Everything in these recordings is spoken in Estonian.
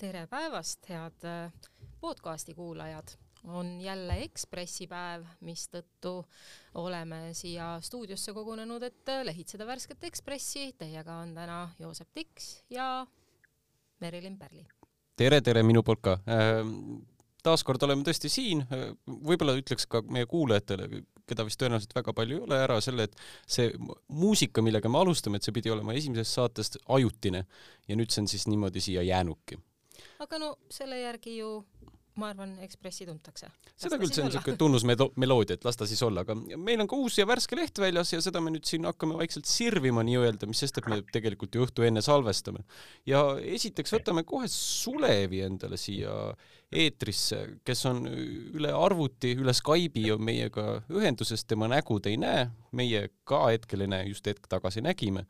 tere päevast, head äh, podcasti kuulajad on jälle Ekspressi päev, mistõttu oleme siia stuudiosse kogunenud, et lehitseda värsket Ekspressi. Teiega on täna Joosep Tiks ja Merilin Pärli. tere, tere minu poolt ka äh,. taaskord oleme tõesti siin, võib-olla ütleks ka meie kuulajatele, keda vist tõenäoliselt väga palju ei ole, ära selle, et see muusika, millega me alustame, et see pidi olema esimesest saatest ajutine ja nüüd see on siis niimoodi siia jäänudki. aga no selle järgi ju ma arvan, Ekspressi tuntakse. seda küll, see on niisugune tunnusmeloodia, et las ta siis olla, aga meil on ka uus ja värske leht väljas ja seda me nüüd siin hakkame vaikselt sirvima nii-öelda, mis sest, et me tegelikult ju õhtu enne salvestame. ja esiteks võtame kohe Sulevi endale siia eetrisse, kes on üle arvuti, üle Skype'i on meiega ühenduses, tema nägu te ei näe, meie ka hetkel ei näe, just hetk tagasi nägime.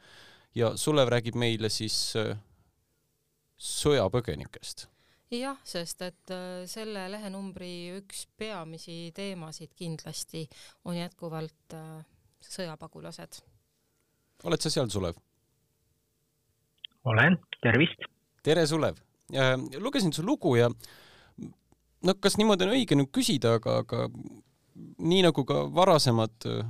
ja Sulev räägib meile siis äh, sõjapõgenikest jah, sest et äh, selle lehenumbri üks peamisi teemasid kindlasti on jätkuvalt äh, sõjapagulased. oled sa seal, Sulev? olen, tervist! tere, Sulev! lugesin su lugu ja no kas niimoodi on õige nüüd küsida, aga, aga nii nagu ka varasemad äh,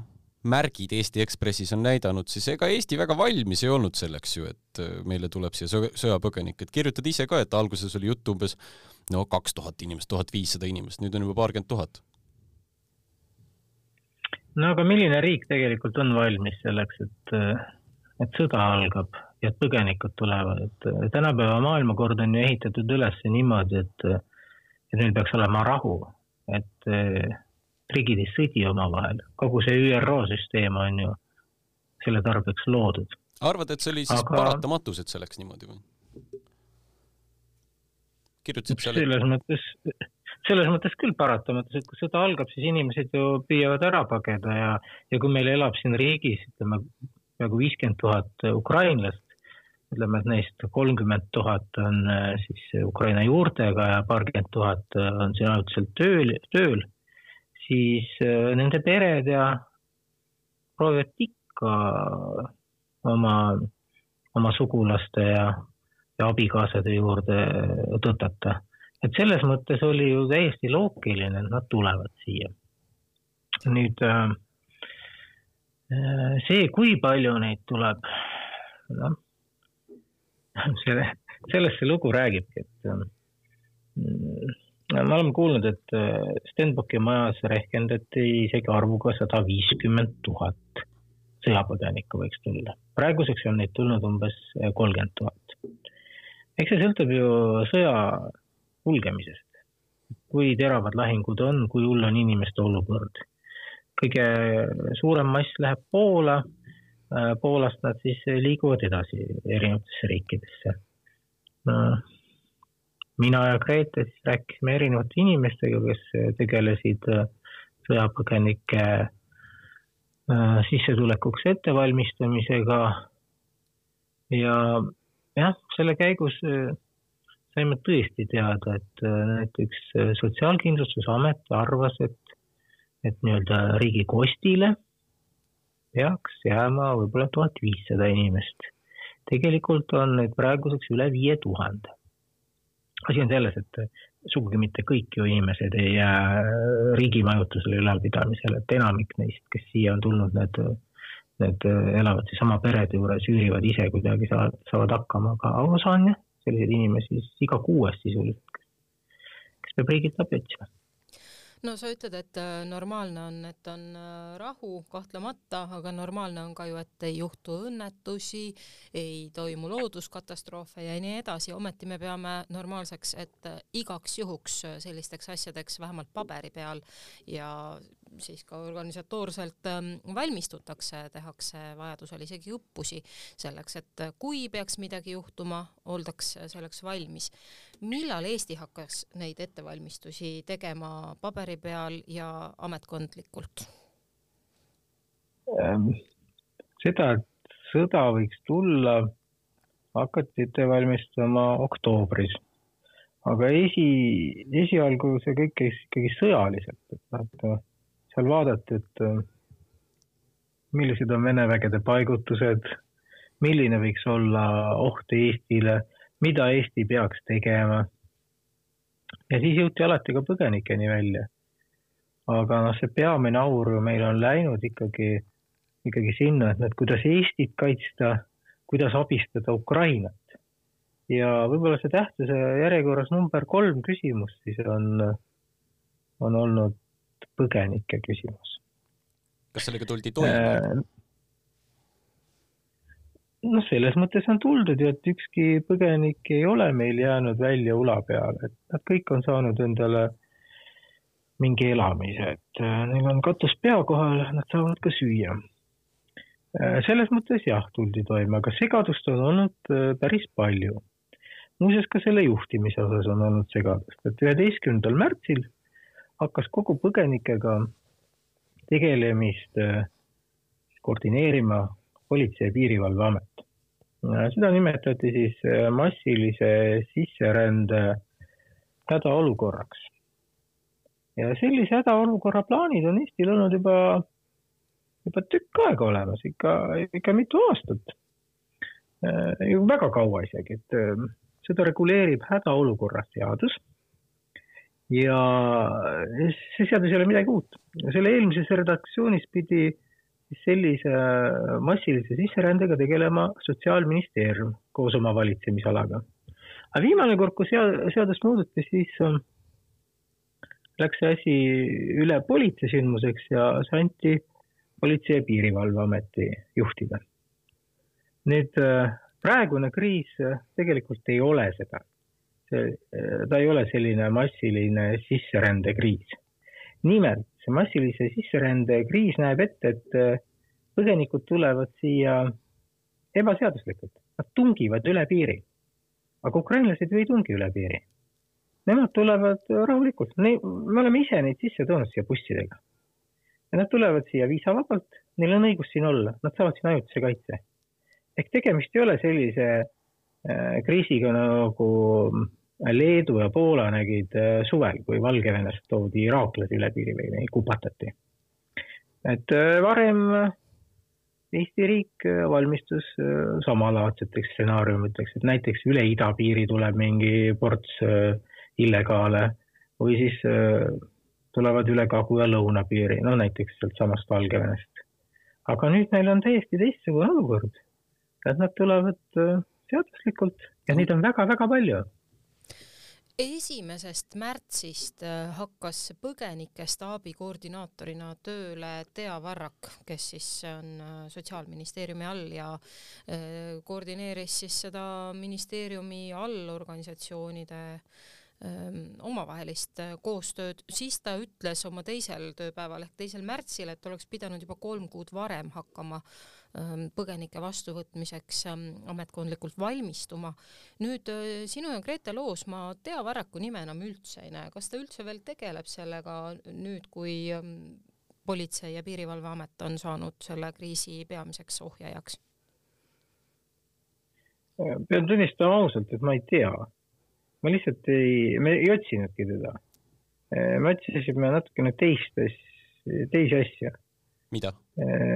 märgid Eesti Ekspressis on näidanud, siis ega Eesti väga valmis ei olnud selleks ju, et äh, meile tuleb siia sõjapõgenik, et kirjutad ise ka, et alguses oli juttu umbes no kaks tuhat inimest, tuhat viissada inimest, nüüd on juba paarkümmend tuhat. no aga milline riik tegelikult on valmis selleks, et, äh, et sõda algab ja et põgenikud tulevad, et äh, tänapäeva maailmakord on ju ehitatud üles niimoodi, et, et meil peaks olema rahu, et riigid ei sõdi omavahel, kogu see ÜRO süsteem on ju selle tarbeks loodud. arvad, et see oli siis Aga... paratamatus, et see läks niimoodi või? kirjutasid seal selles mõttes, selles mõttes küll paratamatus, et kui sõda algab, siis inimesed ju püüavad ära pageda ja, ja kui meil elab siin riigis, ütleme, peaaegu viiskümmend tuhat ukrainlast, ütleme, et neist kolmkümmend tuhat on äh, siis Ukraina juurtega ja paarkümmend tuhat on siin ajutiselt tööl, tööl siis äh, nende pered ja proovivad ikka oma, oma sugulaste ja, ja abikaasade juurde tõtata. et selles mõttes oli ju täiesti loogiline, et nad tulevad siia. nüüd äh, see, kui palju neid tuleb, noh, selle, sellest see lugu räägibki, et mm, me oleme kuulnud, et Stenbocki majas rehkendati isegi arvuga sada viiskümmend tuhat sõjapõgenikku võiks tulla. praeguseks on neid tulnud umbes äh, kolmkümmend tuhat. eks see sõltub ju sõja kulgemisest. kui teravad lahingud on, kui hull on inimeste olukord. kõige suurem mass läheb Poola, Poolast nad siis liiguvad edasi erinevatesse riikidesse mina ja Grete siis rääkisime erinevate inimestega, kes tegelesid äh, sõjapõgenike äh, sissetulekuks ettevalmistamisega. ja jah, selle käigus äh, saime tõesti teada, et näiteks Sotsiaalkindlustusamet arvas, et, et nii-öelda riigi kostile peaks jääma võib-olla tuhat viissada inimest. tegelikult on neid praeguseks üle viie tuhande asi on selles, et sugugi mitte kõik ju inimesed ei jää riigi majutusele ülalpidamisele, et enamik neist, kes siia on tulnud, need, need elavad siis oma perede juures, üürivad ise kuidagi, saavad, saavad hakkama, aga osa on jah, selliseid inimesi iga kuues sisuliselt, kes peab riigilt abi otsima no sa ütled, et äh, normaalne on, et on äh, rahu, kahtlemata, aga normaalne on ka ju, et ei juhtu õnnetusi, ei toimu looduskatastroofe ja nii edasi, ometi me peame normaalseks, et äh, igaks juhuks sellisteks asjadeks vähemalt paberi peal ja siis ka organisatoorselt ähm, valmistutakse, tehakse vajadusel isegi õppusi selleks, et kui peaks midagi juhtuma, oldaks selleks valmis. millal Eesti hakkas neid ettevalmistusi tegema paberi peal ja ametkondlikult? Ähm, seda, et sõda võiks tulla, hakati ette valmistama oktoobris. aga esi, esialgu see kõik käis ikkagi sõjaliselt, et noh, seal vaadati, et millised on Vene vägede paigutused, milline võiks olla oht Eestile, mida Eesti peaks tegema. ja siis jõuti alati ka põgenikeni välja. aga noh, see peamine aur meil on läinud ikkagi, ikkagi sinna, et, et kuidas Eestit kaitsta, kuidas abistada Ukrainat. ja võib-olla see tähtsuse järjekorras number kolm küsimus siis on, on olnud põgenike küsimus kas sellega tuldi toime? Äh, noh, selles mõttes on tuldud ju, et ükski põgenik ei ole meil jäänud välja ula peale, et nad kõik on saanud endale mingi elamise, et äh, neil on katus pea kohal, nad saavad ka süüa. Äh, selles mõttes jah, tuldi toime, aga segadust on olnud päris palju. muuseas, ka selle juhtimise osas on olnud segadust, et üheteistkümnendal märtsil hakkas kogu põgenikega tegelemist äh, koordineerima Politsei- ja Piirivalveamet. seda nimetati siis äh, massilise sisserände hädaolukorraks. ja sellise hädaolukorra plaanid on Eestil olnud juba, juba tükk aega olemas, ikka, ikka mitu aastat. Äh, väga kaua isegi, et seda reguleerib hädaolukorra seadus ja see seadus ei ole midagi uut. selle eelmises redaktsioonis pidi sellise massilise sisserändega tegelema Sotsiaalministeerium koos oma valitsemisalaga. aga viimane kord, kui seadust muudeti, siis ähm, läks see asi üle politseisündmuseks ja see anti Politsei- ja Piirivalveameti juhtida. nüüd äh, praegune kriis äh, tegelikult ei ole seda see, ta ei ole selline massiline sisserändekriis. nimelt, see massilise sisserände kriis näeb ette, et äh, põgenikud tulevad siia ebaseaduslikult, nad tungivad üle piiri. aga ukrainlased ju ei tungi üle piiri. Nemad tulevad rahulikult, me oleme ise neid sisse toonud siia bussidega. ja nad tulevad siia viisavabalt, neil on õigus siin olla, nad saavad siin ajutise kaitse. ehk tegemist ei ole sellise äh, kriisiga nagu Leedu ja Poola nägid äh, suvel, kui Valgevenest toodi iraaklasi üle piiri või neid kupatati. et äh, varem Eesti riik äh, valmistus samalaadseteks stsenaariumiteks, et näiteks üle idapiiri tuleb mingi ports illegaale või siis tulevad üle kagu- ja lõunapiiri, no näiteks sealtsamast Valgevenest. aga nüüd meil on täiesti teistsugune olukord, et nad tulevad seaduslikult ja neid on väga-väga palju esimesest märtsist äh, hakkas põgenike staabi koordinaatorina tööle Tea Varrak, kes siis on äh, Sotsiaalministeeriumi all ja äh, koordineeris siis seda ministeeriumi allorganisatsioonide ähm, omavahelist koostööd, siis ta ütles oma teisel tööpäeval ehk teisel märtsil, et oleks pidanud juba kolm kuud varem hakkama äh, Ähm, põgenike vastuvõtmiseks ähm, ametkondlikult valmistuma. nüüd äh, sinu ja Grete loos ma Tea Varraku nime enam üldse ei näe, kas ta üldse veel tegeleb sellega nüüd, kui ähm, politsei- ja Piirivalveamet on saanud selle kriisi peamiseks ohjajaks? pean tunnistama ausalt, et ma ei tea. Ma lihtsalt ei, me ei otsinudki teda. me otsisime natukene teist, teisi asju mida?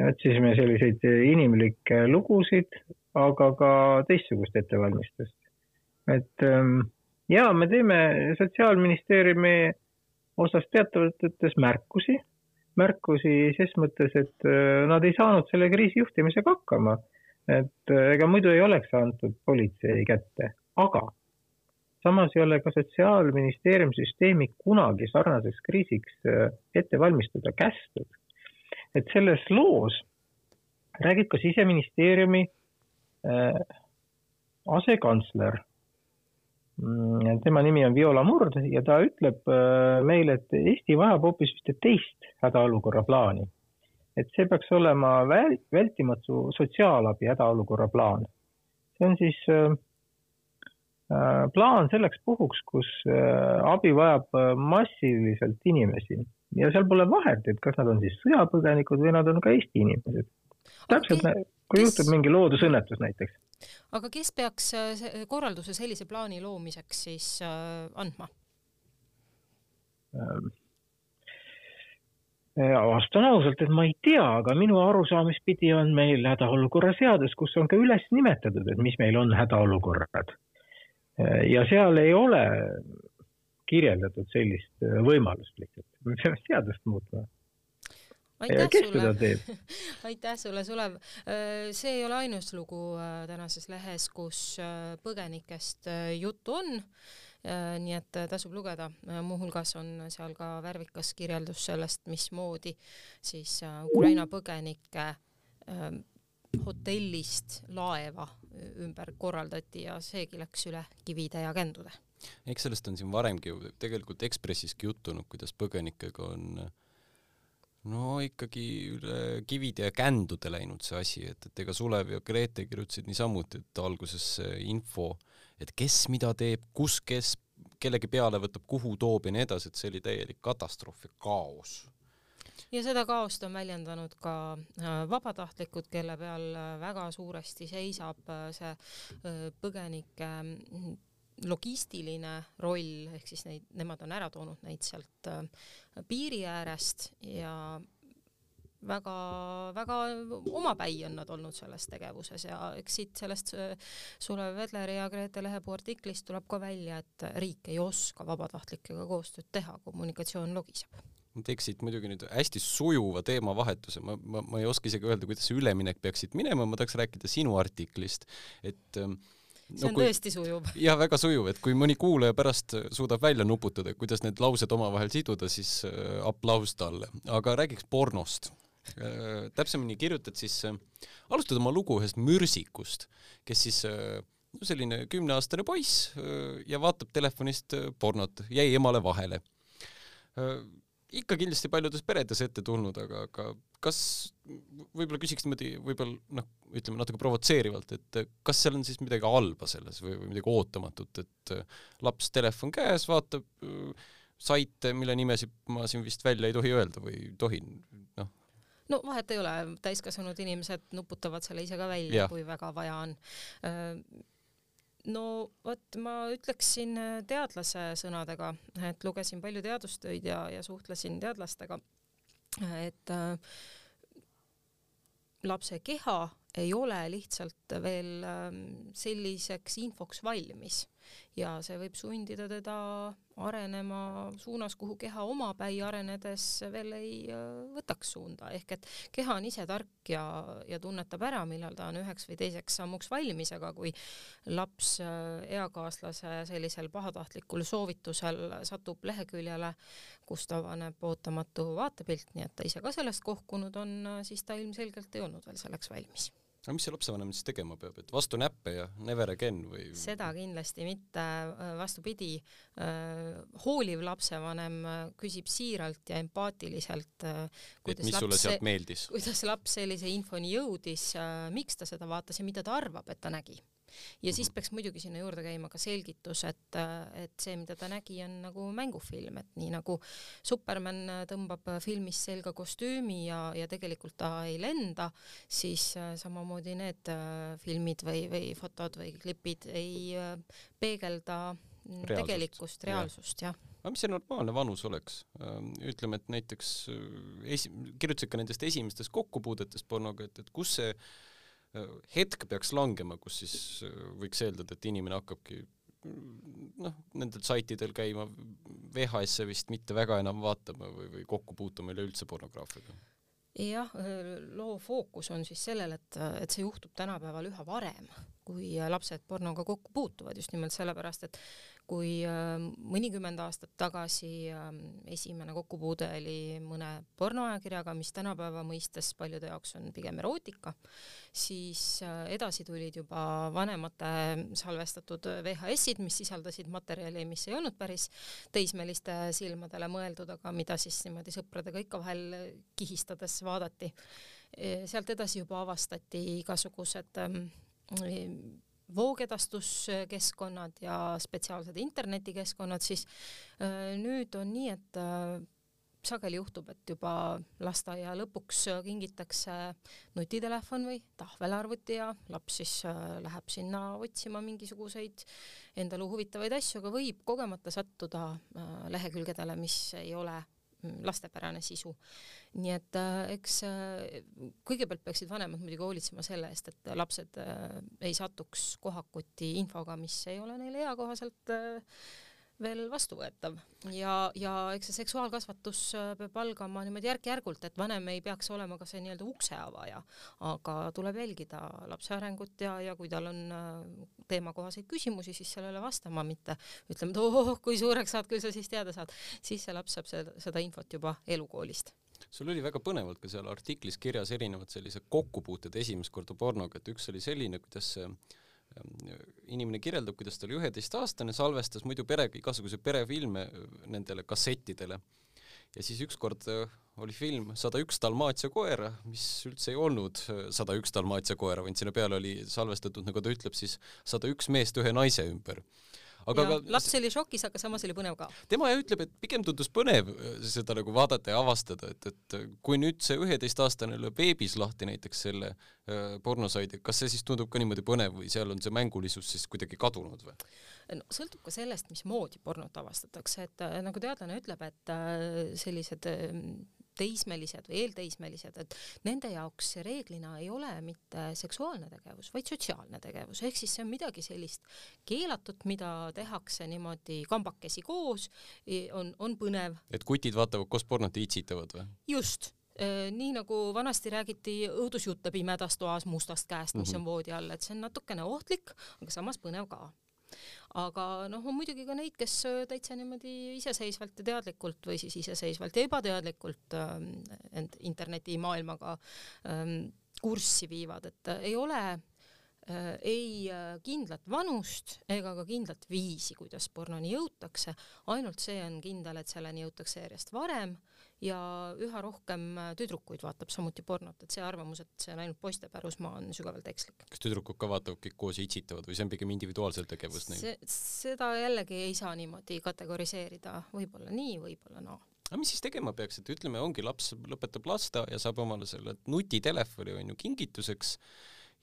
Otsisime selliseid inimlikke lugusid, aga ka teistsugust ettevalmistust. et ähm, ja me teeme Sotsiaalministeeriumi osas teatavates märkusi, märkusi ses mõttes, et äh, nad ei saanud selle kriisi juhtimisega hakkama. et äh, ega muidu ei oleks antud politsei kätte, aga samas ei ole ka Sotsiaalministeeriumi süsteemi kunagi sarnaseks kriisiks ette valmistada kästud et selles loos räägib ka siseministeeriumi äh, asekantsler. Mm, tema nimi on Viola Murd ja ta ütleb äh, meile, et Eesti vajab hoopis ühte teist hädaolukorra plaani. et see peaks olema väl, vältimatu sotsiaalabi hädaolukorra plaan. see on siis äh, äh plaan selleks puhuks, kus äh, abi vajab äh, massiliselt inimesi ja seal pole vahet, et kas nad on siis sõjapõgenikud või nad on ka Eesti inimesed. täpselt, kui kes... juhtub mingi loodusõnnetus näiteks. aga kes peaks äh, korralduse sellise plaani loomiseks siis äh, andma ähm.? vastan ausalt, et ma ei tea, aga minu arusaamist pidi on meil hädaolukorra seadus, kus on ka üles nimetatud, et mis meil on hädaolukorrad. Ja seal ei ole kirjeldatud sellist võimalust lihtsalt, me peame seadust muutma. Aitäh sulle, aitäh sulle, Sulev. see ei ole ainus lugu tänases lehes, kus põgenikest juttu on. Äh, nii et äh, tasub lugeda, äh, muuhulgas on seal ka värvikas kirjeldus sellest, mismoodi siis Ukraina põgenikke hotellist laeva ümber korraldati ja seegi läks üle kivide ja kändude. eks sellest on siin varemgi ju tegelikult Ekspressiski juttu olnud, kuidas põgenikega on no ikkagi üle kivide ja kändude läinud see asi, et, et ega Sulev ja Grete kirjutasid niisamuti, et alguses see info et kes mida teeb, kus kes kellegi peale võtab, kuhu toob ja nii edasi, et see oli täielik katastroof ja kaos. Ja seda kaost on väljendanud ka äh, vabatahtlikud, kelle peal äh, väga suuresti seisab äh, see põgenike mm, logistiline roll, ehk siis neid, nemad on ära toonud neid sealt piiri äärest ja väga-väga omapäi on nad olnud selles tegevuses ja eks siit sellest Sulev Vedleri ja Grete Lehepuu artiklist tuleb ka välja, et riik ei oska vabatahtlikega koostööd teha, kommunikatsioon logiseb ma teeks siit muidugi nüüd hästi sujuva teemavahetuse, ma, ma, ma ei oska isegi öelda, kuidas see üleminek peaks siit minema, ma tahaks rääkida sinu artiklist, et ähm, no, see on kui, tõesti sujuv. jah, väga sujuv, et kui mõni kuulaja pärast suudab välja nuputada, kuidas need laused omavahel siduda, siis äh, aplaus talle. aga räägiks pornost Äh, täpsemini kirjutad siis, äh, alustad oma lugu ühest mürsikust, kes siis äh, no selline kümneaastane poiss ja vaatab telefonist pornot, jäi emale vahele. Ikka kindlasti paljudes peredes ette tulnud, aga, aga kas, võib-olla küsiks niimoodi, võib-olla noh, ütleme natuke provotseerivalt, et kas seal on siis midagi halba selles või, või midagi ootamatut, et laps telefon käes, vaatab saite, mille nimesid ma siin vist välja ei tohi öelda või tohin, noh no vahet ei ole, täiskasvanud inimesed nuputavad selle ise ka välja, kui väga vaja on. Äh, no vot, ma ütleksin äh, teadlase sõnadega, et lugesin palju teadustöid ja, ja suhtlesin teadlastega, et äh, lapse keha ei ole lihtsalt veel ähm, selliseks infoks valmis ja see võib sundida teda arenema suunas, kuhu keha omapäi arenedes veel ei äh, võtaks suunda, ehk et keha on ise tark ja, ja tunnetab ära, millal ta on üheks või teiseks sammuks valmis, aga kui laps äh, eakaaslase sellisel pahatahtlikul soovitusel satub leheküljele, kust avaneb ootamatu vaatepilt, nii et ta ise ka sellest kohkunud on, siis ta ilmselgelt ei olnud veel selleks valmis aga mis see lapsevanem siis tegema peab, et vastu näppe ja never again või? seda kindlasti mitte, vastupidi, hooliv lapsevanem küsib siiralt ja empaatiliselt, kuidas mis sulle sealt meeldis? kuidas laps sellise infoni jõudis, miks ta seda vaatas ja mida ta arvab, et ta nägi ja siis mhm. peaks muidugi sinna juurde käima ka selgitus, et, et see, mida ta nägi, on nagu mängufilm, et nii nagu Superman tõmbab filmis selga kostüümi ja, ja tegelikult ta ei lenda, siis äh, samamoodi need äh, filmid või, või fotod või klipid ei äh, peegelda reaalsust. tegelikkust, reaalsust, jah aga mis see normaalne vanus oleks? Ähm, ütleme, et näiteks esi-, kirjutasid ka nendest esimestest kokkupuudetest pornoga, et, et kus see hetk peaks langema, kus siis äh, võiks eeldada, et inimene hakkabki noh, nendel saitidel käima, VHS-e vist mitte väga enam vaatama või, või kokku puutuma üleüldse pornograafiaga? jah, loo fookus on siis sellel, et, et see juhtub tänapäeval üha varem, kui lapsed pornoga kokku puutuvad, just nimelt sellepärast, et kui äh, mõnikümmend aastat tagasi ähm, esimene kokkupuude oli mõne pornoajakirjaga, mis tänapäeva mõistes paljude jaoks on pigem erootika, siis äh, edasi tulid juba vanemate salvestatud VHS-id, mis sisaldasid materjali, mis ei olnud päris teismeliste silmadele mõeldud, aga mida siis niimoodi sõpradega ikka vahel kihistades vaadati. sealt edasi juba avastati igasugused ähm, voogedastuskeskkonnad ja spetsiaalsed internetikeskkonnad, siis äh, nüüd on nii, et äh, sageli juhtub, et juba lasteaia lõpuks kingitakse nutitelefon või tahvelarvuti ja laps siis äh, läheb sinna otsima mingisuguseid endale huvitavaid asju, aga võib kogemata sattuda lehekülgedele, mis ei ole lastepärane sisu. nii et äh, eks äh, kõigepealt peaksid vanemad muidugi hoolitsema selle eest, et lapsed äh, ei satuks kohakuti infoga, mis ei ole neile eakohaselt veel vastuvõetav. Ja, ja eks see seksuaalkasvatus äh, peab algama niimoodi järk-järgult, et vanem ei peaks olema ka see nii-öelda ukseavaja, aga tuleb jälgida lapse arengut ja, ja kui tal on äh, teemakohaseid küsimusi, siis sellele vastama, mitte ütlema, et oh, kui suureks saad, küll sa siis teada saad, siis see laps saab seda, seda infot juba elukoolist. Sul oli väga põnevalt ka seal artiklis kirjas erinevad sellised kokkupuuted esimest korda pornoga, et üks oli selline, kuidas see inimene kirjeldab, kuidas ta oli üheteistaastane, salvestas muidu pere, igasuguseid perefilme nendele kassettidele. ja siis ükskord oli film Sada üks Dalmaatia koera, mis üldse ei olnud Sada üks Dalmaatia koera, vaid sinna peale oli salvestatud, nagu ta ütleb siis, sada üks meest ühe naise ümber aga ja, ka laps oli šokis, aga samas oli põnev ka. tema ja ütleb, et pigem tundus põnev äh, seda nagu vaadata ja avastada, et, et äh, kui nüüd see üheteistaastane lööb veebis lahti näiteks selle äh, pornosaidi, kas see siis tundub ka niimoodi põnev või seal on see mängulisus siis kuidagi kadunud või? no sõltub ka sellest, mismoodi pornot avastatakse, et äh, nagu teadlane ütleb, et äh, sellised äh, teismelised või eelteismelised, et nende jaoks see reeglina ei ole mitte seksuaalne tegevus, vaid sotsiaalne tegevus, ehk siis see on midagi sellist keelatut, mida tehakse niimoodi kambakesi koos, on, on põnev. et kutid vaatavad koos pornot ja itsitavad või? just nii nagu vanasti räägiti õudusjutte pimedas toas mustast käest, mis mm -hmm. on voodi all, et see on natukene ohtlik, aga samas põnev ka aga noh, on muidugi ka neid, kes äh, täitsa niimoodi iseseisvalt ja teadlikult või siis iseseisvalt ja ebateadlikult ähm, end internetimaailmaga ähm, kurssi viivad, et äh, ei ole äh, ei kindlat vanust ega ka kindlat viisi, kuidas pornoni jõutakse, ainult see on kindel, et selleni jõutakse järjest varem ja üha rohkem äh, tüdrukuid vaatab samuti pornot, et see arvamus, et see on ainult poiste pärusmaa, on sügavalt ekslik. kas tüdrukud ka vaatavad kõik koos ja itsitavad või see on pigem individuaalselt tegevus neil? seda jällegi ei saa niimoodi kategoriseerida, võib-olla nii, võib-olla naa no aga mis siis tegema peaks, et ütleme, ongi laps lõpetab lasteaia, saab omale selle nutitelefoni on ju kingituseks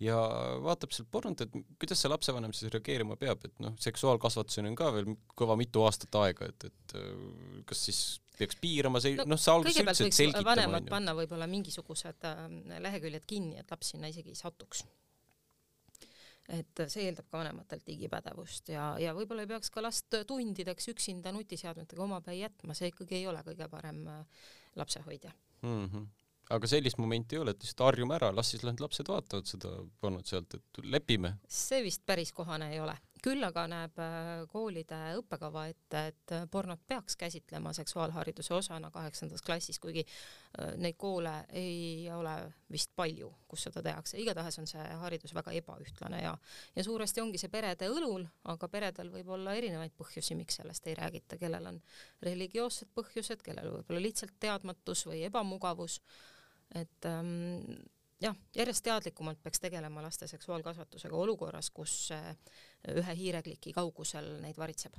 ja vaatab sealt pornot, et kuidas see lapsevanem siis reageerima peab, et noh, seksuaalkasvatuseni on ka veel kõva mitu aastat aega, et, et äh, kas siis peaks piirama see, noh, sa alguses et selgitama. vanemad panna võib-olla mingisugused äh, leheküljed kinni, et laps sinna isegi ei satuks. et see eeldab ka vanematelt digipädevust ja, ja võib-olla ei peaks ka last tundideks üksinda nutiseadmetega omapäi jätma, see ikkagi ei ole kõige parem äh, lapsehoidja mm. -hmm aga sellist momenti ei ole, et lihtsalt harjume ära, las siis lapsed vaatavad seda pornot sealt, et lepime. see vist päris kohane ei ole. küll aga näeb äh, koolide õppekava ette, et äh, pornot peaks käsitlema seksuaalhariduse osana kaheksandas klassis, kuigi äh, neid koole ei ole vist palju, kus seda tehakse, igatahes on see haridus väga ebaühtlane ja ja suuresti ongi see perede õlul, aga peredel võib olla erinevaid põhjusi, miks sellest ei räägita, kellel on religioossed põhjused, kellel võib-olla lihtsalt teadmatus või ebamugavus et ähm, jah, järjest teadlikumalt peaks tegelema laste seksuaalkasvatusega olukorras, kus äh, ühe hiirekliki kaugusel neid varitseb.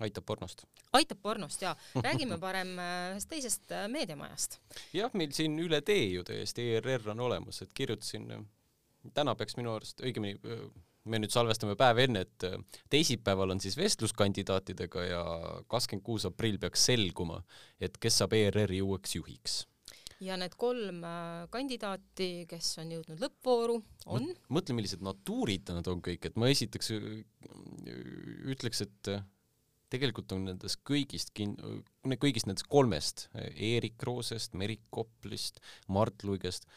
aitab pornost? aitab pornost jaa, räägime parem äh, ühest teisest äh, meediamajast. jah, meil siin üle tee ju täiesti ERR on olemas, et kirjutasin, täna peaks minu arust, õigemini me nüüd salvestame päev enne, et teisipäeval on siis vestluskandidaatidega ja kakskümmend kuus aprill peaks selguma, et kes saab ERR-i uueks juhiks ja need kolm äh, kandidaati, kes on jõudnud lõppvooru, on mõtle, millised natuurid nad on kõik, et ma esiteks äh, ütleks, et äh, tegelikult on nendest kõigist kin-, kõigist nendest kolmest, Eerik Roosest, Merit Koplist, Mart Luigest,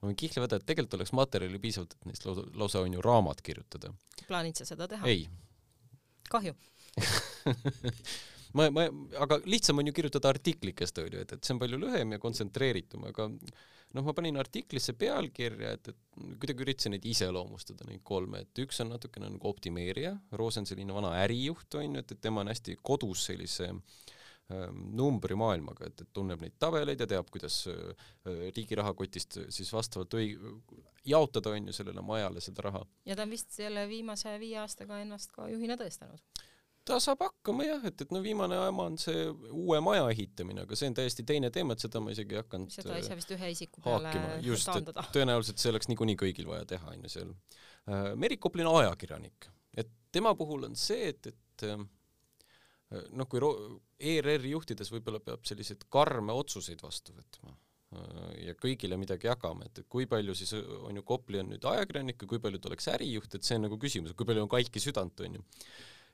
ma võin kihla võtta, et tegelikult oleks materjali piisavalt, et neist lausa, lausa on ju raamat kirjutada. plaanid sa seda teha? ei. kahju ma, ma, aga lihtsam on ju kirjutada artiklikest, onju, et, et see on palju lühem ja kontsentreeritum, aga noh, ma panin artiklisse pealkirja, et, et kuidagi üritasin neid iseloomustada, neid kolme, et üks on natukene nagu optimeerija, Roos on selline vana ärijuht, onju, et, et tema on hästi kodus sellise ähm, numbrimaailmaga, et, et tunneb neid tabeleid ja teab, kuidas äh, riigi rahakotist siis vastavalt õi-, jaotada, on ju, sellele majale seda raha. ja ta on vist selle viimase viie aastaga ennast ka juhina tõestanud ta saab hakkama jah, et, et no viimane jama on see uue maja ehitamine, aga see on täiesti teine teema, et seda ma isegi ei hakanud seda ei saa vist ühe isiku peale just, taandada. tõenäoliselt see oleks niikuinii kõigil vaja teha, on ju seal. Äh, Merik Koplin on ajakirjanik, et tema puhul on see, et, et äh, noh, kui ERR-i juhtides võib-olla peab selliseid karme otsuseid vastu võtma ja kõigile midagi jagama, et, et kui palju siis on ju Kopli on nüüd ajakirjanik ja kui palju ta oleks ärijuht, et see on nagu küsimus, kui palju on kaiki südant, on ju.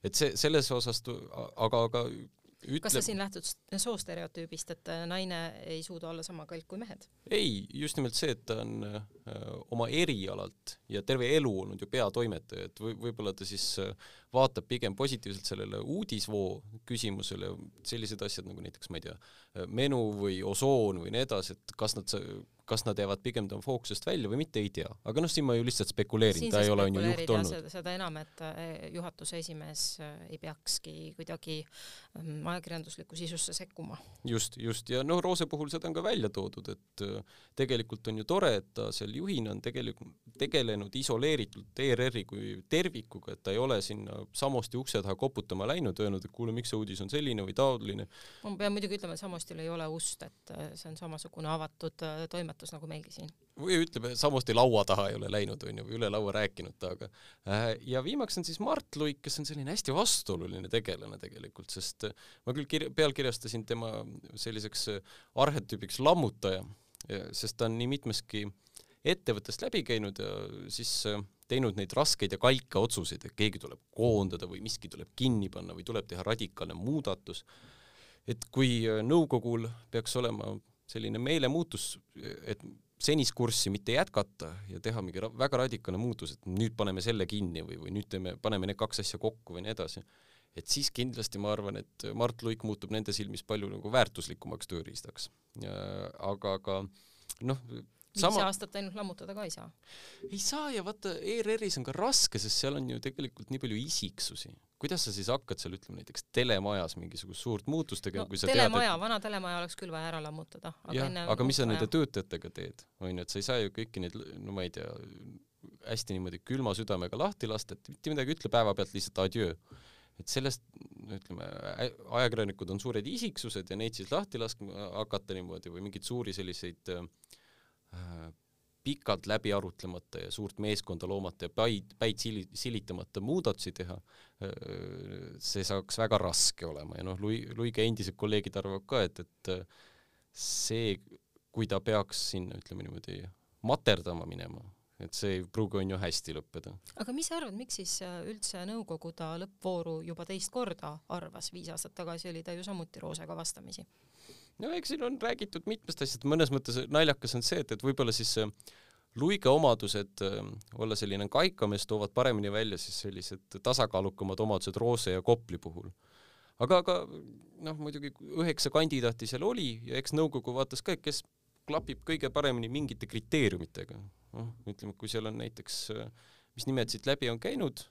Et see, selles osas, aga, aga ütleb... kas sa siin lähtud soostereotüübist, et äh, naine ei suuda olla sama kalk kui mehed? ei, just nimelt see, et ta on öö, äh, oma erialalt ja terve elu olnud ju peatoimetaja, et või võib-olla ta siis äh, vaatab pigem positiivselt sellele uudisvoo küsimusele, sellised asjad nagu näiteks, ma ei tea, menu või osoon või nii edasi, et kas nad kas nad jäävad pigem tema fookusest välja või mitte, ei tea. aga noh, siin ma ju lihtsalt spekuleerin, ta ei ole on ju juht olnud. seda enam, et juhatuse esimees ei peakski kuidagi mm, ajakirjanduslikku sisusse sekkuma. just, just ja noh, Roose puhul seda on ka välja toodud, et tegelikult on ju tore, et ta seal juhina on tegelikult tegelenud isoleeritult ERR-i kui tervikuga, et ta ei ole sinna Samosti ukse taha koputama läinud, öelnud, et kuule, miks see uudis on selline või taoline. ma pean muidugi ütlema, et Samostil ei ole ust, et see on samasugune avatud äh, toimetus nagu meilgi siin. või ütleme, Samosti laua taha ei ole läinud, onju, või üle laua rääkinud temaga. Äh, ja viimaks on siis Mart Luik, kes on selline hästi vastuoluline tegelane tegelikult, sest ma küll kir-, pealkirjastasin tema selliseks arhetüübiks lammutaja, sest ta on nii mitmeski ettevõttest läbi käinud ja siis teinud neid raskeid ja kalke otsuseid, et keegi tuleb koondada või miski tuleb kinni panna või tuleb teha radikaalne muudatus. et kui äh, nõukogul peaks olema selline meelemuutus, et senist kurssi mitte jätkata ja teha mingi ra väga radikaalne muutus, et nüüd paneme selle kinni või, või nüüd teeme, paneme need kaks asja kokku või nii edasi, et siis kindlasti ma arvan, et Mart Luik muutub nende silmis palju nagu väärtuslikumaks tööriistaks. aga, aga noh, viis Sama... aastat ainult lammutada ka ei saa. ei saa ja vaata, ERR-is on ka raske, sest seal on ju tegelikult nii palju isiksusi. Kuidas sa siis hakkad seal, ütleme näiteks telemajas mingisugust suurt muutust tegema no,, kui sa telemaja tead, et... vana telemaja oleks küll vaja ära lammutada. jah, aga mis sa nende töötajatega teed, on ju, et sa ei saa ju kõiki neid, no ma ei tea, hästi niimoodi külma südamega lahti lasta, et mitte midagi ütle päevapealt lihtsalt adjöö et sellest ütleme, ajakirjanikud on suured isiksused ja neid siis lahti laskma hakata niimoodi või mingeid suuri selliseid Äh, pikalt läbi arutlemata ja suurt meeskonda loomata ja päid, päid sili-, silitamata muudatusi teha, äh, see saaks väga raske olema. Ja noh, Lui-, Luige endised kolleegid arvavad ka, et, et äh, see, kui ta peaks sinna, ütleme niimoodi, materdama minema, et see ei pruugi on ju hästi lõppeda. aga mis sa arvad, miks siis üldse nõukogu ta lõppvooru juba teist korda arvas, viis aastat tagasi oli ta ju samuti Roosega vastamisi no eks siin on räägitud mitmest asjast, mõnes mõttes naljakas on see, et, et võib-olla siis luige omadused, olla selline kaikamees, toovad paremini välja siis sellised tasakaalukamad omadused Roose ja Kopli puhul. aga, aga noh, muidugi üheksa kandidaati seal oli ja eks nõukogu vaatas ka, et kes klapib kõige paremini mingite kriteeriumitega. noh, ütleme, kui seal on näiteks, mis nimed siit läbi on käinud,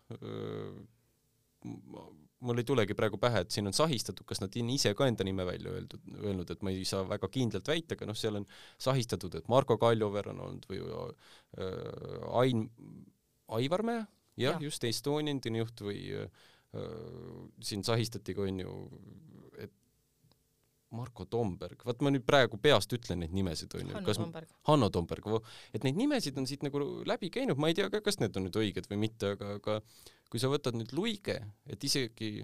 mul ei tulegi praegu pähe, et siin on sahistatud, kas nad on ise ka enda nime välja öeldud, öelnud, et ma ei saa väga kindlalt väita, aga noh, seal on sahistatud, et Marko Kaljover on olnud või äh, Ain, Aivarmäe, jah ja., just Estonian juht või äh, siin sahistati ka onju, et Marko Tomberg, vaat ma nüüd praegu peast ütlen neid nimesid onju, kas Tomberg. Hanno Tomberg, et neid nimesid on siit nagu läbi käinud, ma ei tea ka, kas need on nüüd õiged või mitte, aga, aga kui sa võtad nüüd Luige, et isegi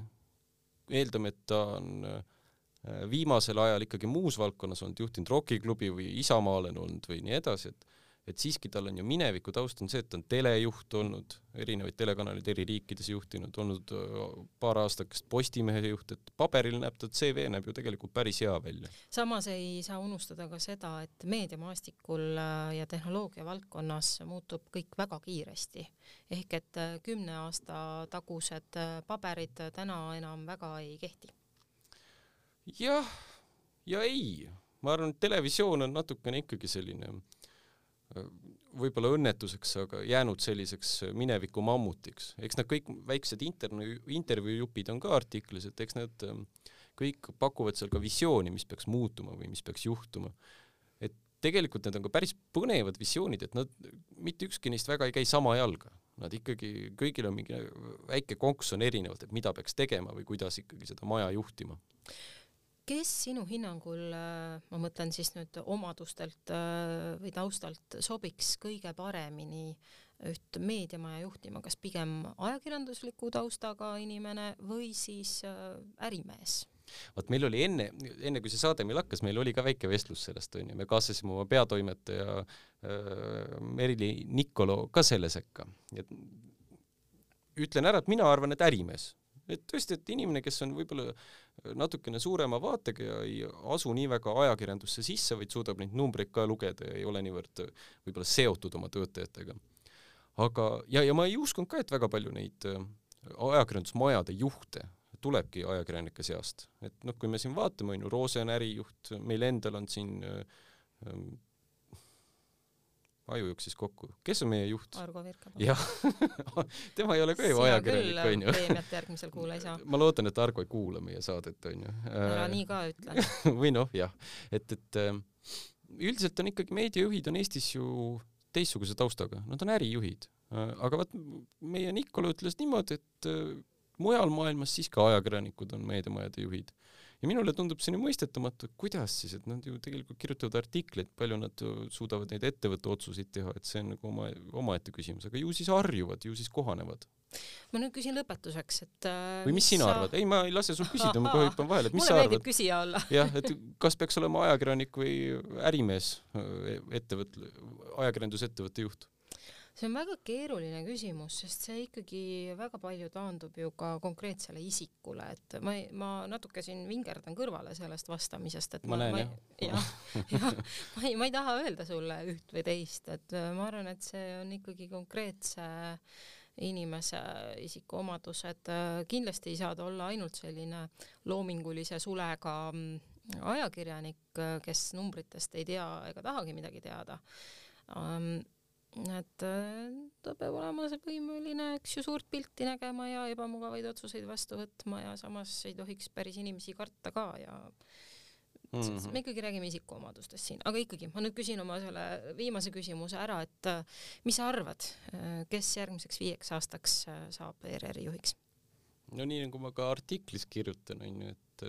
eeldame, et ta on äh, viimasel ajal ikkagi muus valdkonnas olnud, juhtinud rokiklubi või Isamaale olnud või nii edasi, et et siiski tal on ju mineviku taust on see, et ta on telejuht olnud, erinevaid telekanaleid eri riikides juhtinud, olnud äh, paar aastakest Postimehe juht, et paberil näeb ta CV näeb ju tegelikult päris hea välja. samas ei saa unustada ka seda, et meediamaastikul äh, ja tehnoloogia valdkonnas muutub kõik väga kiiresti. ehk et äh, kümne aasta tagused paberid täna enam väga ei kehti. jah, ja ei, ma arvan, et televisioon on natukene ikkagi selline võib-olla õnnetuseks, aga jäänud selliseks mineviku mammutiks. eks nad kõik väiksed intervjuu, intervjuujupid on ka artiklis, et eks nad ähm, kõik pakuvad seal ka visiooni, mis peaks muutuma või mis peaks juhtuma. et tegelikult need on ka päris põnevad visioonid, et nad, mitte ükski neist väga ei käi sama jalga. Nad ikkagi, kõigil on mingi väike konks on erinevalt, et mida peaks tegema või kuidas ikkagi seda maja juhtima kes sinu hinnangul, äh, ma mõtlen siis nüüd omadustelt äh, või taustalt, sobiks kõige paremini üht meediamaja juhtima, kas pigem ajakirjandusliku taustaga inimene või siis äh, ärimees? vot meil oli enne, enne kui see saade meil hakkas, meil oli ka väike vestlus sellest, onju, me kaasasime oma peatoimetaja Merili Nikolo ka selle sekka. et ütlen ära, et mina arvan, et ärimees et tõesti, et inimene, kes on võib-olla natukene suurema vaatega ja ei asu nii väga ajakirjandusse sisse, vaid suudab neid numbreid ka lugeda ja ei ole niivõrd võib-olla seotud oma töötajatega. aga, ja, ja ma ei uskunud ka, et väga palju neid äh, ajakirjandusmajade juhte tulebki ajakirjanike seast, et noh, kui me siin vaatame, on ju, Roose on ärijuht, meil endal on siin äh, aju jooksis kokku. kes on meie juht? Argo Virka. jah tema ei ole ka ju ajakirjanik, onju. preemiat järgmisel kuul ei saa. ma loodan, et Argo ei kuula meie saadet, onju. ära nii ka ütle või noh, jah, et, et ähm, üldiselt on ikkagi meediajuhid on Eestis ju teistsuguse taustaga, nad on ärijuhid. Äh, aga vaat meie Nikola ütles niimoodi, et äh, mujal maailmas siis ka ajakirjanikud on meediamajade juhid ja minule tundub see nii mõistetamatu, et kuidas siis, et nad ju tegelikult kirjutavad artikleid, palju nad suudavad neid ettevõtte otsuseid teha, et see on nagu oma, omaette küsimus, aga ju siis harjuvad, ju siis kohanevad. ma nüüd küsin lõpetuseks, et äh, või mis sina sa... arvad? ei, ma ei lase sul küsida, ma kohe hüppan vahele, et mis sa arvad? küsija olla jah, et kas peaks olema ajakirjanik või ärimees, äh, ettevõtte, ajakirjandusettevõtte juht? See on väga keeruline küsimus, sest see ikkagi väga palju taandub ju ka konkreetsele isikule, et ma ma natuke siin vingerdan kõrvale sellest vastamisest, et ma, ma näen jah. jah, jah, ma ei, ma ei taha öelda sulle üht või teist, et äh, ma arvan, et see on ikkagi konkreetse inimese isikuomadused, äh, kindlasti ei saa ta olla ainult selline loomingulise sulega mm, ajakirjanik, äh, kes numbritest ei tea ega tahagi midagi teada et äh, ta peab olema võimeline, eks ju, suurt pilti nägema ja ebamugavaid otsuseid vastu võtma ja samas ei tohiks päris inimesi karta ka ja mm -hmm. me ikkagi räägime isikuomadustest siin, aga ikkagi ma nüüd küsin oma selle viimase küsimuse ära, et äh, mis sa arvad, äh, kes järgmiseks viieks aastaks saab ERR-i juhiks? no nii nagu ma ka artiklis kirjutan, on ju, et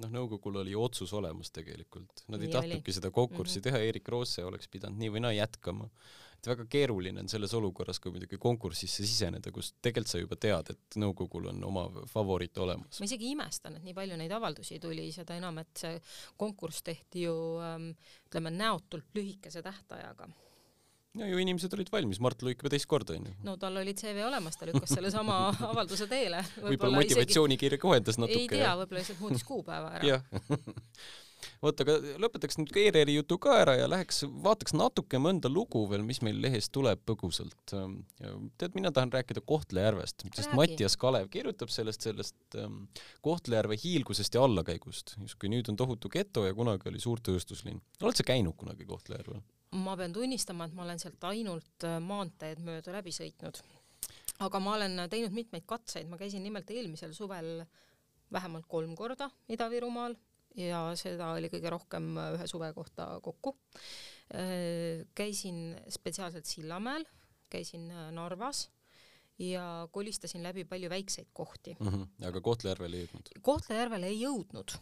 noh, nõukogul oli otsus olemas tegelikult, nad ei nii tahtnudki oli. seda konkurssi mm -hmm. teha, Erik Roosse oleks pidanud nii või naa jätkama et väga keeruline on selles olukorras, kui muidugi konkursisse siseneda, kus tegelikult sa juba tead, et nõukogul on oma favoriit olemas. ma isegi imestan, et nii palju neid avaldusi tuli, seda enam, et see konkurss tehti ju ähm, ütleme näotult lühikese tähtajaga ja ju inimesed olid valmis, Mart Luik juba teist korda onju. no tal oli CV olemas, ta lükkas sellesama avalduse teele. võib-olla motivatsioonikirja isegi... kohendas natuke. ei tea, võib-olla lihtsalt muutis kuupäeva ära. vot, aga lõpetaks nüüd ERR-i jutu ka ära ja läheks, vaataks natuke mõnda lugu veel, mis meil lehes tuleb põgusalt. Ähm, tead, mina tahan rääkida Kohtla-Järvest, sest Räägi. Mattias Kalev kirjutab sellest, sellest ähm, Kohtla-Järve hiilgusest ja allakäigust, justkui nüüd on tohutu geto ja kunagi oli suur tööstuslinn. oled sa käinud kunagi Kohtla-Järvel? ma pean tunnistama, et ma olen sealt ainult äh, maanteed mööda läbi sõitnud. aga ma olen teinud mitmeid katseid, ma käisin nimelt eelmisel suvel vähemalt kolm korda Ida-Virumaal ja seda oli kõige rohkem ühe suve kohta kokku. Äh, käisin spetsiaalselt Sillamäel, käisin äh, Narvas ja kolistasin läbi palju väikseid kohti mm. -hmm. aga Kohtla-Järvele ei jõudnud? Kohtla-Järvele ei jõudnud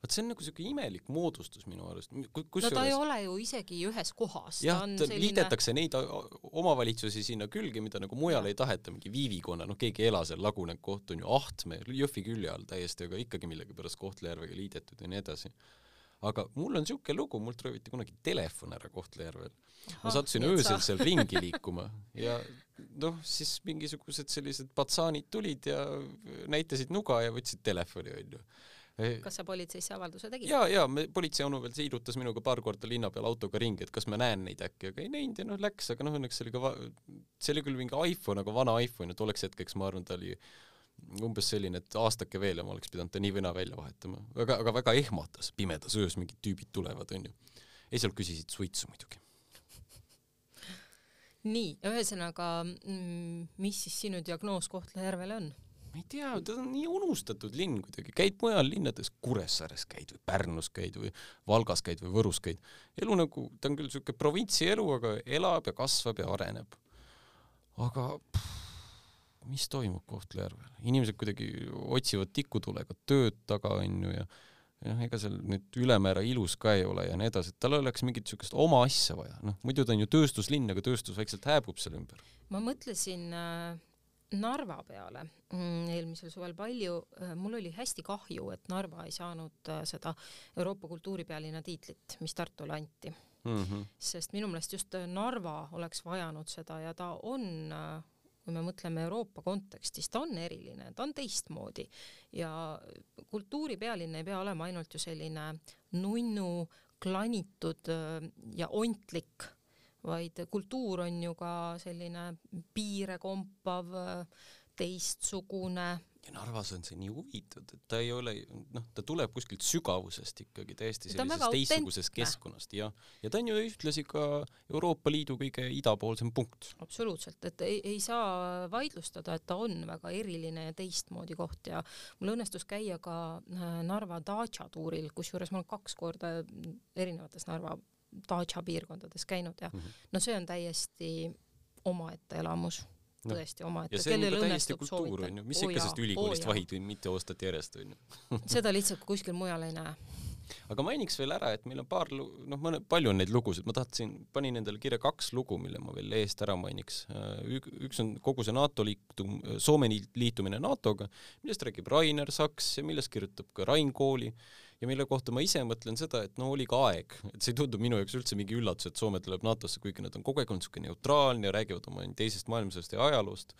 vot see on nagu siuke imelik moodustus minu arust. no ta ei ole ju isegi ühes kohas. jah, selline... liidetakse neid omavalitsusi sinna külge, mida nagu mujal ja. ei taheta, mingi Viivikonna, noh, keegi ei ela seal, lagunenud koht on ju Ahtme, Jõhvi külje all täiesti, aga ikkagi millegipärast Kohtla-Järvega liidetud ja nii edasi aga mul on siuke lugu, mult rööviti kunagi telefon ära Kohtla-Järvel. ma sattusin öösel seal ringi liikuma ja noh, siis mingisugused sellised patsaanid tulid ja näitasid nuga ja võtsid telefoni onju kas sa politseisse avalduse tegid? ja, ja me politsei onu veel siirutas minuga paar korda linna peal autoga ringi, et kas ma näen neid äkki, aga ei näinud ja noh, läks, aga noh, õnneks oli ka, see oli küll mingi iPhone, aga vana iPhone ja tolleks hetkeks ma arvan, ta oli umbes selline, et aastake veel ja ma oleks pidanud ta nii või naa välja vahetama. väga, aga väga ehmatas, pimedas öös mingid tüübid tulevad, onju. esialgu küsisid suitsu muidugi nii, ühesõnaga, mm, mis siis sinu diagnoos Kohtla-Järvele on? Ma ei tea, ta on nii unustatud linn kuidagi, käid mujal linnades, Kuressaares käid või Pärnus käid või Valgas käid või Võrus käid, elu nagu, ta on küll siuke provintsielu, aga elab ja kasvab ja areneb. aga pff, mis toimub Kohtla-Järvel, inimesed kuidagi otsivad tikutulega tööd taga onju ja jah, ega seal nüüd ülemäära ilus ka ei ole ja nii edasi, et tal oleks mingit niisugust oma asja vaja, noh muidu ta on ju tööstuslinn, aga tööstus vaikselt hääbub seal ümber. ma mõtlesin äh, Narva peale mm, eelmisel suvel palju, äh, mul oli hästi kahju, et Narva ei saanud äh, seda Euroopa kultuuripealinna tiitlit, mis Tartule anti mm. -hmm. sest minu meelest just Narva oleks vajanud seda ja ta on kui me mõtleme Euroopa kontekstis, ta on eriline, ta on teistmoodi ja kultuuripealinn ei pea olema ainult ju selline nunnu, klanitud äh, ja ontlik, vaid kultuur on ju ka selline piire kompav, teistsugune. Ja Narvas on see nii huvitav, et ta ei ole, noh, ta tuleb kuskilt sügavusest ikkagi täiesti sellisest teistsugusest keskkonnast ja, ja ta on ju ühtlasi ka Euroopa Liidu kõige idapoolsem punkt. absoluutselt, et ei, ei saa vaidlustada, et ta on väga eriline ja teistmoodi koht. Ja mul õnnestus käia ka äh, Narva Dacia tuuril, kusjuures ma olen kaks korda erinevates Narva Dacia piirkondades käinud ja mm -hmm. no see on täiesti omaette elamus no. tõesti omaette. ja see on juba täiesti kultuur onju, mis ikka sellest ülikoolist oh, vahid või mitu aastat järjest onju seda lihtsalt kuskil mujal ei näe aga mainiks veel ära, et meil on paar, noh, mõne, palju on neid lugusid, ma tahtsin, panin endale kirja kaks lugu, mille ma veel eest ära mainiks. üks on kogu see NATO liitum-, Soome liitumine NATO-ga, millest räägib Rainer Saks ja millest kirjutab ka Rain Kooli ja mille kohta ma ise mõtlen seda, et no oli ka aeg, et see ei tundu minu jaoks üldse mingi üllatus, et Soome tuleb NATO-sse, kuigi nad on kogu aeg olnud niisugune neutraalne ja räägivad oma teisest maailmasõjast ja ajaloost.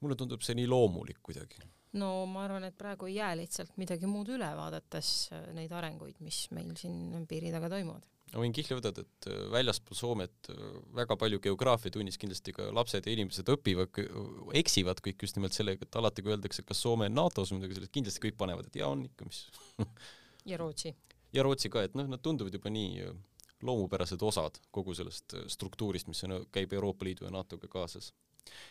mulle tundub see nii loomulik kuidagi. no ma arvan, et praegu ei jää lihtsalt midagi muud üle, vaadates äh, neid arenguid, mis meil siin piiri taga toimuvad ma võin kihla võtta, et äh, väljaspool Soomet äh, väga palju geograafiatunnis kindlasti ka lapsed ja inimesed õpivad, eksivad kõik just nimelt sellega, et alati kui öeldakse, kas Soome on NATO-s või midagi sellist, kindlasti kõik panevad, et jaa, on ikka, mis ja Rootsi. ja Rootsi ka, et noh, nad tunduvad juba nii äh, loomupärased osad kogu sellest äh, struktuurist, mis on, käib Euroopa Liidu ja NATO-ga kaasas.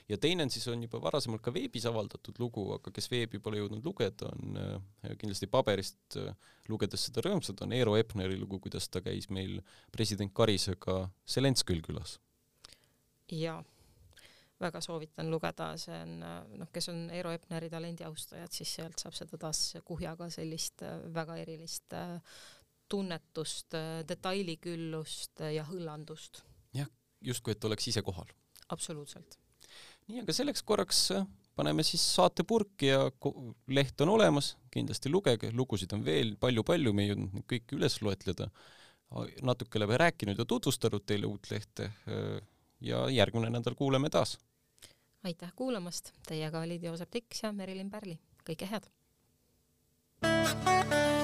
ja teine on siis, on juba varasemalt ka veebis avaldatud lugu, aga kes veebi pole jõudnud lugeda, on äh, kindlasti paberist lugedes seda rõõmsad, on Eero Epneri lugu, kuidas ta käis meil president Karisega Zelenskõil külas. jaa väga soovitan lugeda, see on noh, kes on Eero Epneri talendi austajad, siis sealt saab seda taas kuhjaga sellist äh, väga erilist äh, tunnetust, äh, detailiküllust ja hõllandust. jah, justkui et oleks ise kohal. absoluutselt. nii, aga selleks korraks paneme siis saate purki ja leht on olemas, kindlasti lugege, lugusid on veel palju-palju, me ei jõudnud neid kõiki üles loetleda. natuke oleme rääkinud ja tutvustanud teile uut lehte ja järgmine nädal kuuleme taas. aitäh kuulamast, teiega olid Joosep Tiks ja Merilin Pärli, kõike head. thank you